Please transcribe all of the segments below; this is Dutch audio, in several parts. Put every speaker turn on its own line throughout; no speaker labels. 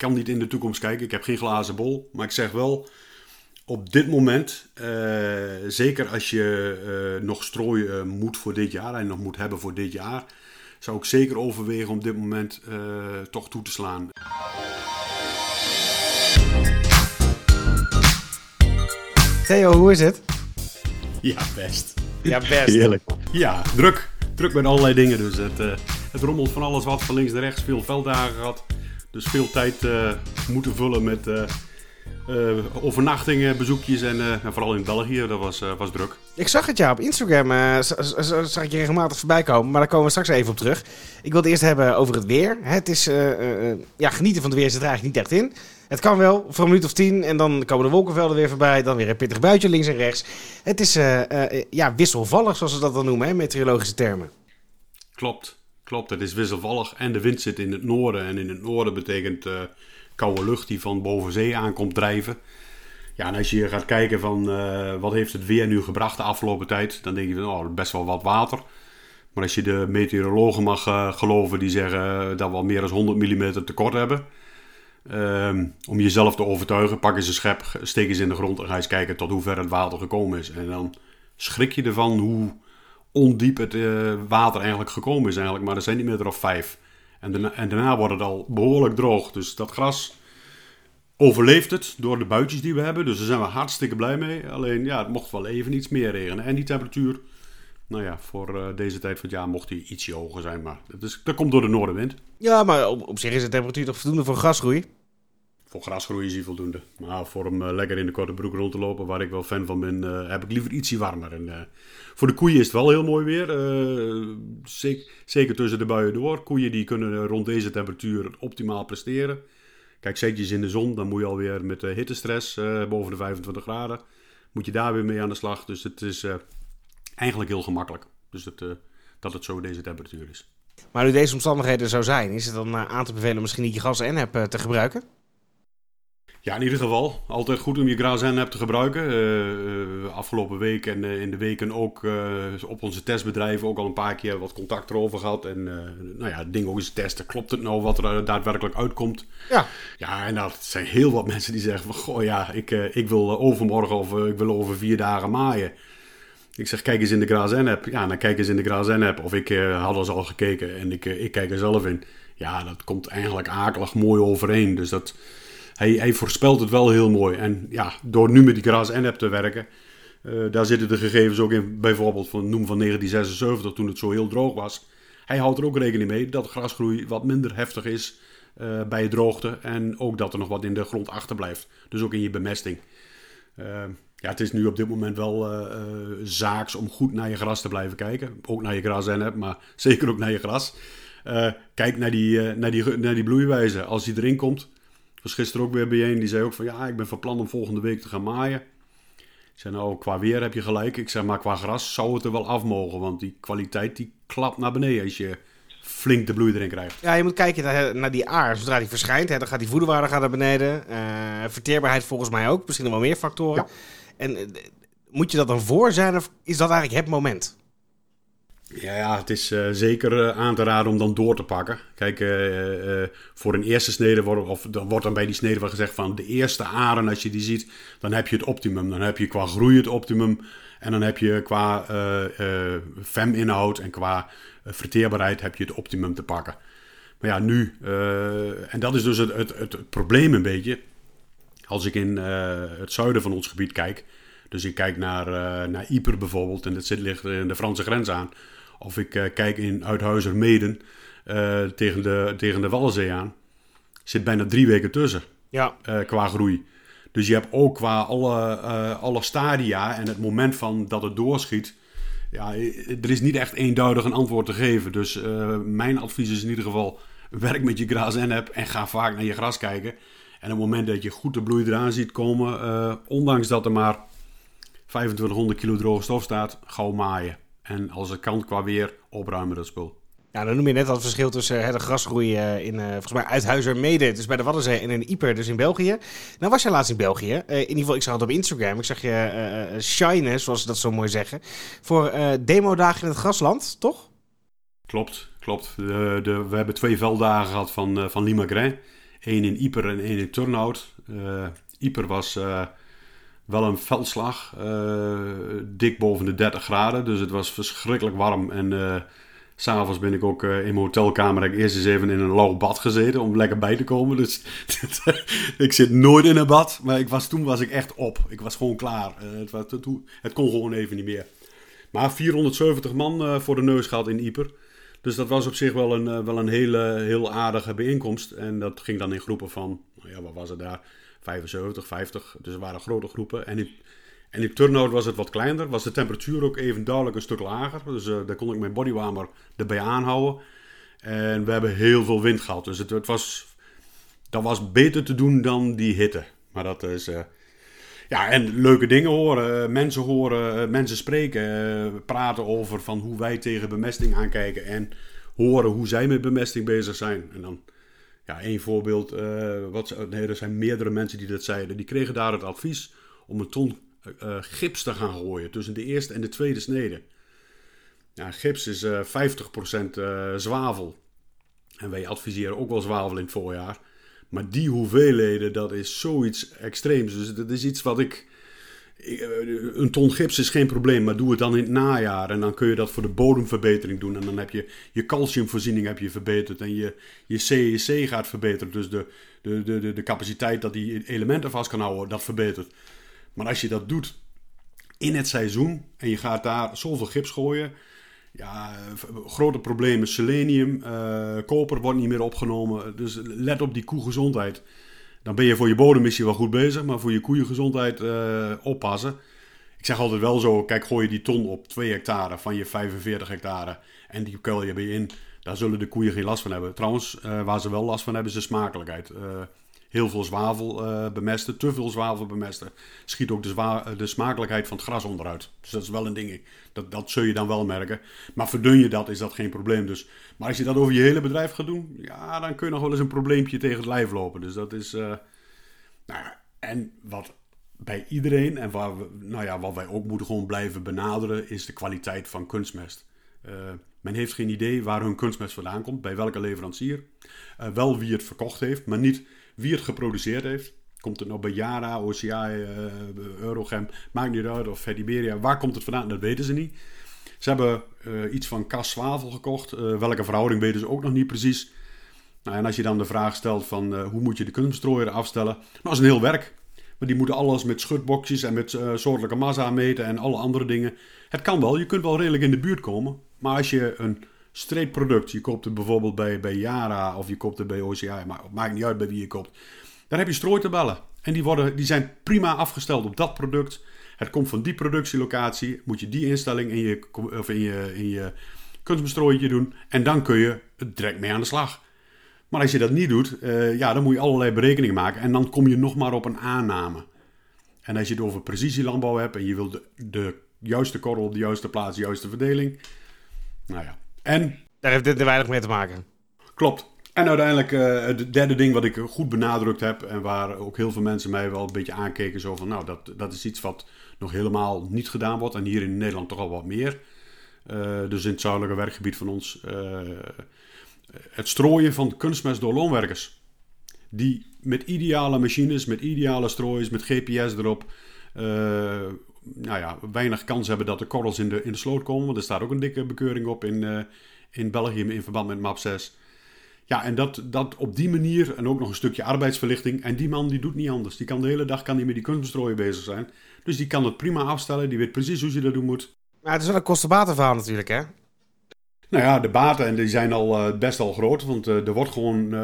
kan niet in de toekomst kijken. Ik heb geen glazen bol. Maar ik zeg wel, op dit moment, eh, zeker als je eh, nog strooi eh, moet voor dit jaar en nog moet hebben voor dit jaar, zou ik zeker overwegen om op dit moment toch toe te slaan.
Theo, hoe is het?
Ja, best.
Ja, best.
Heerlijk. Ja, druk. Druk met allerlei dingen. Dus het, het rommelt van alles wat, van links naar rechts. Veel velddagen gehad. Dus veel tijd moeten vullen met uh, overnachtingen, bezoekjes en, en, vooral in België, dat was, was druk.
Ik zag het ja op Instagram, zag ik je regelmatig voorbij komen, maar daar komen we straks even op terug. Ik wil het eerst hebben over het weer. Het is, ja, genieten van het weer zit er eigenlijk niet echt in. Het kan wel, voor een minuut of tien en dan komen de wolkenvelden weer voorbij, dan weer een pittig buitje links en rechts. Het is ja, wisselvallig, zoals ze dat dan noemen, hè, meteorologische termen.
Klopt, klopt. Het is wisselvallig en de wind zit in het noorden en in het noorden betekent koude lucht die van boven zee aankomt drijven. Ja, en als je gaat kijken van uh, wat heeft het weer nu gebracht de afgelopen tijd, dan denk je van oh, best wel wat water. Maar als je de meteorologen mag uh, geloven, die zeggen dat we al meer dan 100 mm tekort hebben. Um, om jezelf te overtuigen, pak eens een schep, steek eens in de grond en ga eens kijken tot hoe ver het water gekomen is. En dan schrik je ervan hoe ondiep het uh, water eigenlijk gekomen is eigenlijk, maar er zijn niet meer of vijf. En daarna, en daarna wordt het al behoorlijk droog. Dus dat gras overleeft het door de buitjes die we hebben. Dus daar zijn we hartstikke blij mee. Alleen ja, het mocht wel even iets meer regenen. En die temperatuur, nou ja, voor uh, deze tijd van het jaar mocht die ietsje hoger zijn. Maar dat, is, dat komt door de noordenwind.
Ja, maar op, op zich is de temperatuur toch voldoende voor grasgroei?
Voor grasgroei is hij voldoende. Maar voor hem uh, lekker in de korte broek rond te lopen, waar ik wel fan van ben, uh, heb ik liever ietsje warmer. En, voor de koeien is het wel heel mooi weer. Zeker, zeker, tussen de buien door. Koeien die kunnen rond deze temperatuur optimaal presteren. Kijk, zet je ze in de zon, dan moet je alweer met hittestress boven de 25 graden. Moet je daar weer mee aan de slag. Dus het is eigenlijk heel gemakkelijk. Dus het, dat het zo deze temperatuur is.
Maar nu deze omstandigheden zo zijn, is het dan aan te bevelen misschien niet je gas en heb te gebruiken?
Ja, in ieder geval. Altijd goed om je Grazen app te gebruiken. Uh, afgelopen week en uh, in de weken ook uh, op onze testbedrijven ook al een paar keer wat contact erover gehad. En nou ja, het ding ook eens testen. Klopt het nou wat er daadwerkelijk uitkomt?
Ja.
Ja, en dat zijn heel wat mensen die zeggen van... Goh ja, ik, ik wil overmorgen of ik wil over vier dagen maaien. Ik zeg, kijk eens in de Grazen app. Ja, dan kijk eens in de Grazen app. Of ik had eens al gekeken en ik, ik kijk er zelf in. Ja, dat komt eigenlijk akelig mooi overeen. Dus dat hij, hij voorspelt het wel heel mooi. En ja, door nu met die Gras app te werken, uh, daar zitten de gegevens ook in, bijvoorbeeld van noem van 1976, toen het zo heel droog was. Hij houdt er ook rekening mee dat grasgroei wat minder heftig is uh, bij droogte. En ook dat er nog wat in de grond achterblijft. Dus ook in je bemesting. Uh, ja, het is nu op dit moment wel zaaks om goed naar je gras te blijven kijken. Ook naar je gras en maar zeker ook naar je gras. kijk naar die, naar, die, naar die bloeiwijze. Als die erin komt, was gisteren ook weer bijeen. Die zei ook van ja, ik ben van plan om volgende week te gaan maaien. Ik zei nou, qua weer heb je gelijk. Ik zeg maar qua gras zou het er wel af mogen. Want die kwaliteit die klapt naar beneden als je flink de bloei erin krijgt.
Ja, je moet kijken naar, die aard. Zodra die verschijnt, hè, dan gaat die voederwaarde gaat naar beneden. Uh, verteerbaarheid volgens mij ook. Misschien nog wel meer factoren. En uh, moet je dat dan voor zijn of is dat eigenlijk het moment?
Ja, ja, het is uh, zeker uh, aan te raden om dan door te pakken. Kijk, uh, voor een eerste snede wordt, of dan wordt dan bij die snede wel gezegd van de eerste aren, als je die ziet, dan heb je het optimum. Dan heb je qua groei het optimum. En dan heb je qua FEM-inhoud en qua verteerbaarheid heb je het optimum te pakken. Maar ja, nu, en dat is dus het, het, het, probleem een beetje. Als ik in het zuiden van ons gebied kijk, dus ik kijk naar, naar Yper bijvoorbeeld, en dat zit, ligt in de Franse grens aan of ik uh, kijk in Uithuizer-Meden uh, tegen, de, tegen de Wallenzee aan. Zit bijna drie weken tussen
ja.
Qua groei. Dus je hebt ook qua alle, alle stadia en het moment van dat het doorschiet. Ja, er is niet echt eenduidig een antwoord te geven. Dus mijn advies is in ieder geval: werk met je gras en app en ga vaak naar je gras kijken. En op het moment dat je goed de bloei eraan ziet komen, ondanks dat er maar 2500 kilo droge stof staat, gauw maaien. En als het kan qua weer, opruimen dat spul.
Ja, dan noem je net al het verschil tussen uh, de grasgroei uh, in, uh, volgens mij, Uithuizer Mede, dus bij de Waddenzee, en in Ieper, dus in België. Nou was je laatst in België. in ieder geval, ik zag het op Instagram. Ik zag je shinen, zoals ze dat zo mooi zeggen, voor demodagen in het grasland, toch?
Klopt, klopt. De, de, we hebben twee velddagen gehad van, van Limagrin Eén in Ieper en één in Turnhout. Ieper was wel een veldslag. dik boven de 30 graden. Dus het was verschrikkelijk warm. En S'avonds ben ik ook in mijn hotelkamer. Heb ik eerst eens even in een lauw bad gezeten om lekker bij te komen. Dus ik zit nooit in een bad. Maar ik was, toen was ik echt op. Ik was gewoon klaar. het, het kon gewoon even niet meer. Maar 470 man voor de neus gehad in Ieper. Dus dat was op zich wel een, wel een hele, heel aardige bijeenkomst. En dat ging dan in groepen van, nou ja, wat was het daar? 75, 50. Dus er waren grote groepen. En in, en in Turnhout was het wat kleiner. Was de temperatuur ook even duidelijk een stuk lager. Dus uh, daar kon ik mijn bodywarmer erbij aanhouden. En we hebben heel veel wind gehad. Dus het, was, dat was beter te doen dan die hitte. Maar dat is... Ja, en leuke dingen horen, eh, mensen horen, eh, mensen spreken, eh, praten over van hoe wij tegen bemesting aankijken en horen hoe zij met bemesting bezig zijn. En dan, ja, voorbeeld, wat, nee, er zijn meerdere mensen die dat zeiden, die kregen daar het advies om een ton uh, gips te gaan gooien tussen de eerste en de tweede snede. Ja, gips is uh, 50% zwavel. En wij adviseren ook wel zwavel in het voorjaar. Maar die hoeveelheden, dat is zoiets extreems. Dus dat is iets wat ik. Eh, een ton gips is geen probleem, maar doe het dan in het najaar. En dan kun je dat voor de bodemverbetering doen. En dan heb je je calciumvoorziening heb je verbeterd. En je, je CEC gaat verbeteren. Dus de, de, de, de capaciteit dat die elementen vast kan houden, dat verbetert. Maar als je dat doet in het seizoen en je gaat daar zoveel gips gooien ja, grote problemen. Selenium, uh, koper wordt niet meer opgenomen. Dus let op die koegezondheid. Dan ben je voor je bodem misschien wel goed bezig, maar voor je koeiengezondheid uh, oppassen. Ik zeg altijd wel zo, kijk, gooi je die ton op 2 hectare van je 45 hectare en die kuil je bij in. Daar zullen de koeien geen last van hebben. Trouwens, uh, waar ze wel last van hebben, is de smakelijkheid heel veel zwavel uh, bemesten, te veel zwavel bemesten, schiet ook de, zwa de smakelijkheid van het gras onderuit. Dus dat is wel een ding. Dat, dat zul je dan wel merken. Maar verdun je dat, is dat geen probleem. Dus. Maar als je dat over je hele bedrijf gaat doen, ja, dan kun je nog wel eens een probleempje tegen het lijf lopen. Dus dat is. Uh, nou ja, en wat bij iedereen, en waar nou ja, wat wij ook moeten gewoon blijven benaderen, is de kwaliteit van kunstmest. Men heeft geen idee waar hun kunstmest vandaan komt, bij welke leverancier. Wel wie het verkocht heeft, maar niet wie het geproduceerd heeft. Komt het nou bij Yara, OCI, uh, eh, Eurochem, maakt niet uit, of Fediberia. Waar komt het vandaan? Dat weten ze niet. Ze hebben uh, iets van Cas Zwavel gekocht. Uh, welke verhouding weten ze ook nog niet precies. Nou, en als je dan de vraag stelt van hoe moet je de kunststrooier afstellen? Nou, dat is een heel werk. Maar die moeten alles met schutboxjes en met soortelijke massa meten en alle andere dingen. Het kan wel, je kunt wel redelijk in de buurt komen. Maar als je een streep product. Je koopt het bijvoorbeeld bij, bij Yara of je koopt het bij OCI. Maar maakt niet uit bij wie je koopt. Dan heb je strooitabellen. En die, worden, die zijn prima afgesteld op dat product. Het komt van die productielocatie. Moet je die instelling in je, of in je, in je kunstbestrooitje doen. En dan kun je het direct mee aan de slag. Maar als je dat niet doet, uh, ja, dan moet je allerlei berekeningen maken. En dan kom je nog maar op een aanname. En als je het over precisielandbouw hebt en je wilt de, de juiste korrel op de juiste plaats, de juiste verdeling. Nou ja, en...
Daar heeft dit er weinig mee te maken.
Klopt. En uiteindelijk uh, het derde ding wat ik goed benadrukt heb... en waar ook heel veel mensen mij wel een beetje aankeken... zo van, nou, dat, dat is iets wat nog helemaal niet gedaan wordt... en hier in Nederland toch al wat meer. Uh, dus in het zuidelijke werkgebied van ons... Uh, het strooien van kunstmest door loonwerkers. Die met ideale machines, met ideale strooiers, met GPS erop... nou ja, weinig kans hebben dat de korrels in de, in de sloot komen. Want er staat ook een dikke bekeuring op in, uh, in België in verband met MAP 6. Ja, en dat, dat op die manier, en ook nog een stukje arbeidsverlichting. En die man die doet niet anders. Die kan de hele dag kan die met die kunstbestrooien bezig zijn. Dus die kan het prima afstellen. Die weet precies hoe ze dat doen moet.
Maar het is wel een kostenbatenverhaal natuurlijk, hè?
Nou ja, de baten en die zijn al uh, best al groot. Want uh, er wordt gewoon. Uh,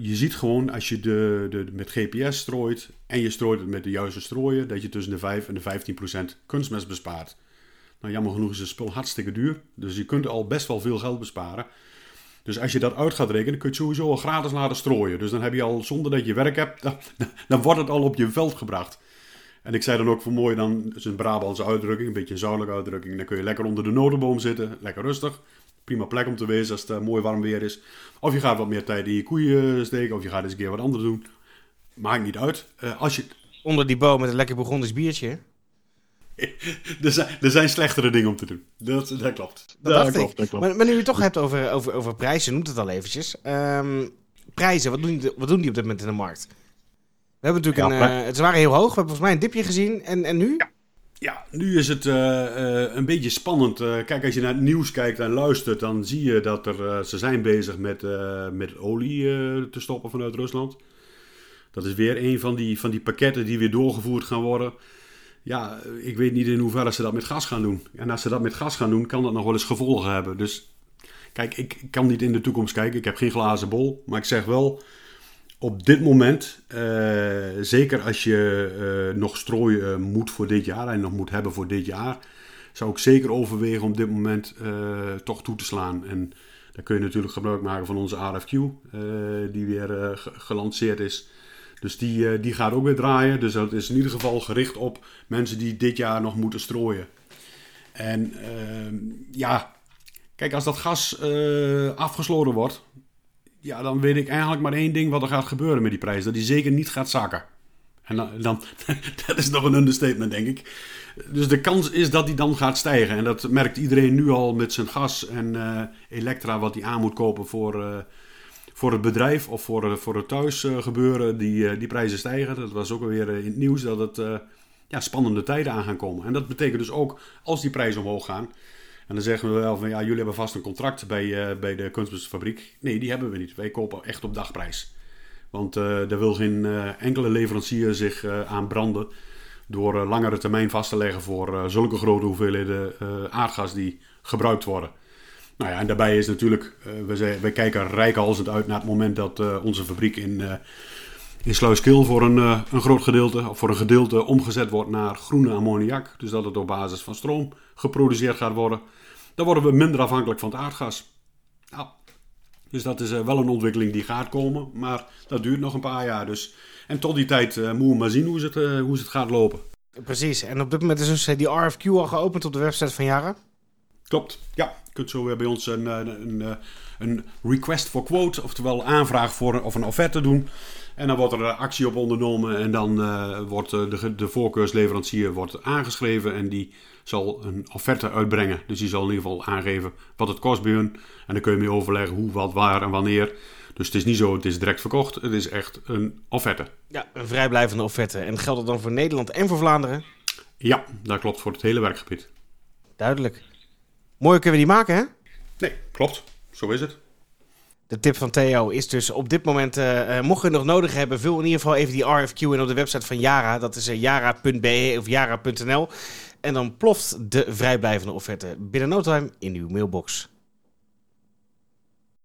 je ziet gewoon als je de, de, met GPS strooit. en je strooit het met de juiste strooien. dat je tussen de 5 en de 15 procent kunstmest bespaart. Nou, jammer genoeg is het spul hartstikke duur. Dus je kunt al best wel veel geld besparen. Dus als je dat uit gaat rekenen, kun je het sowieso al gratis laten strooien. Dus dan heb je al, zonder dat je werk hebt, dan wordt het al op je veld gebracht. En ik zei dan ook voor mooi, dan is een Brabantse uitdrukking, een beetje een zuidelijke uitdrukking. Dan kun je lekker onder de notenboom zitten, lekker rustig. Prima plek om te wezen als het uh, mooi warm weer is. Of je gaat wat meer tijd in je koeien steken, of je gaat eens een keer wat anders doen. Maakt niet uit. Uh, als je...
Onder die boom met een lekker Burgondisch biertje.
er, zijn, er zijn slechtere dingen om te doen. Dat, dat klopt.
Dat, dat klopt, dat klopt. Maar, maar, nu je het toch hebt over, over, over prijzen, noemt het al eventjes. Um, prijzen, wat doen, die, wat doen die op dit moment in de markt? We hebben natuurlijk
Ja,
een, eh, ze waren heel hoog. We hebben volgens mij een dipje gezien. En, en nu?
Ja, nu is het eh, eh, een beetje spannend. Eh, kijk, als je naar het nieuws kijkt en luistert, dan zie je dat er, ze zijn bezig met, eh, met olie eh, te stoppen vanuit Rusland. Dat is weer een van die, van die pakketten die weer doorgevoerd gaan worden. Ja, ik weet niet in hoeverre ze dat met gas gaan doen. En als ze dat met gas gaan doen, kan dat nog wel eens gevolgen hebben. Dus kijk, ik kan niet in de toekomst kijken. Ik heb geen glazen bol. Maar ik zeg wel, op dit moment, eh, zeker als je eh, nog strooi eh, moet voor dit jaar en nog moet hebben voor dit jaar, zou ik zeker overwegen om dit moment toch toe te slaan. En dan kun je natuurlijk gebruik maken van onze RFQ, die weer ge- gelanceerd is. Dus die, die gaat ook weer draaien. Dus dat is in ieder geval gericht op mensen die dit jaar nog moeten strooien. En ehm, ja, kijk, als dat gas afgesloten wordt, ja, dan weet ik eigenlijk maar één ding wat er gaat gebeuren met die prijs. Dat die zeker niet gaat zakken. En dan, dan dat is nog een understatement, denk ik. Dus de kans is dat die dan gaat stijgen. En dat merkt iedereen nu al met zijn gas en eh, elektra wat hij aan moet kopen voor, eh, voor het bedrijf of voor, eh, voor het thuis eh, gebeuren. Die, die prijzen stijgen. Dat was ook weer eh, in het nieuws dat het ja, spannende tijden aan gaan komen. En dat betekent dus ook als die prijzen omhoog gaan. En dan zeggen we wel van ja, jullie hebben vast een contract bij, eh, bij de kunstmestfabriek. Nee, die hebben we niet. Wij kopen echt op dagprijs. Want eh daar wil geen eh, enkele leverancier zich eh, aan branden door eh, langere termijn vast te leggen voor eh, zulke grote hoeveelheden eh, aardgas die gebruikt worden. Nou ja, en daarbij is natuurlijk, eh, we, we kijken rijkhalsend uit naar het moment dat eh, onze fabriek in, eh in Sluiskil voor een, eh, een groot gedeelte, of voor een gedeelte omgezet wordt naar groene ammoniak. Dus dat het op basis van stroom geproduceerd gaat worden. Dan worden we minder afhankelijk van het aardgas. Nou, dus dat is eh, wel een ontwikkeling die gaat komen, maar dat duurt nog een paar jaar. Dus. En tot die tijd eh, moeten we maar zien hoe ze het, hoe het gaat lopen.
Precies. En op dit moment is dus die RFQ al geopend op de website van Yara.
Klopt, ja. Kunt zo weer bij ons een, eh, een, een, een request for quote, oftewel aanvraag voor of een offerte doen. En dan wordt er een actie op ondernomen en dan eh, wordt eh, de, de voorkeursleverancier wordt aangeschreven en die zal een offerte uitbrengen. Dus die zal in ieder geval aangeven wat het kost bij hun. En dan kun je mee overleggen hoe, wat, waar en wanneer. Dus het is niet zo, het is direct verkocht. Het is echt een offerte.
Ja, een vrijblijvende offerte. En geldt dat dan voor Nederland en voor Vlaanderen?
Ja, dat klopt voor het hele werkgebied.
Duidelijk. Mooi kunnen we die maken, hè?
Nee, klopt. Zo is het.
De tip van Theo is dus op dit moment, eh, eh, mocht je het nog nodig hebben, vul in ieder geval even die RFQ in op de website van Yara. Dat is uh, yara.be of yara.nl. En dan ploft de vrijblijvende offerte binnen no time in uw mailbox.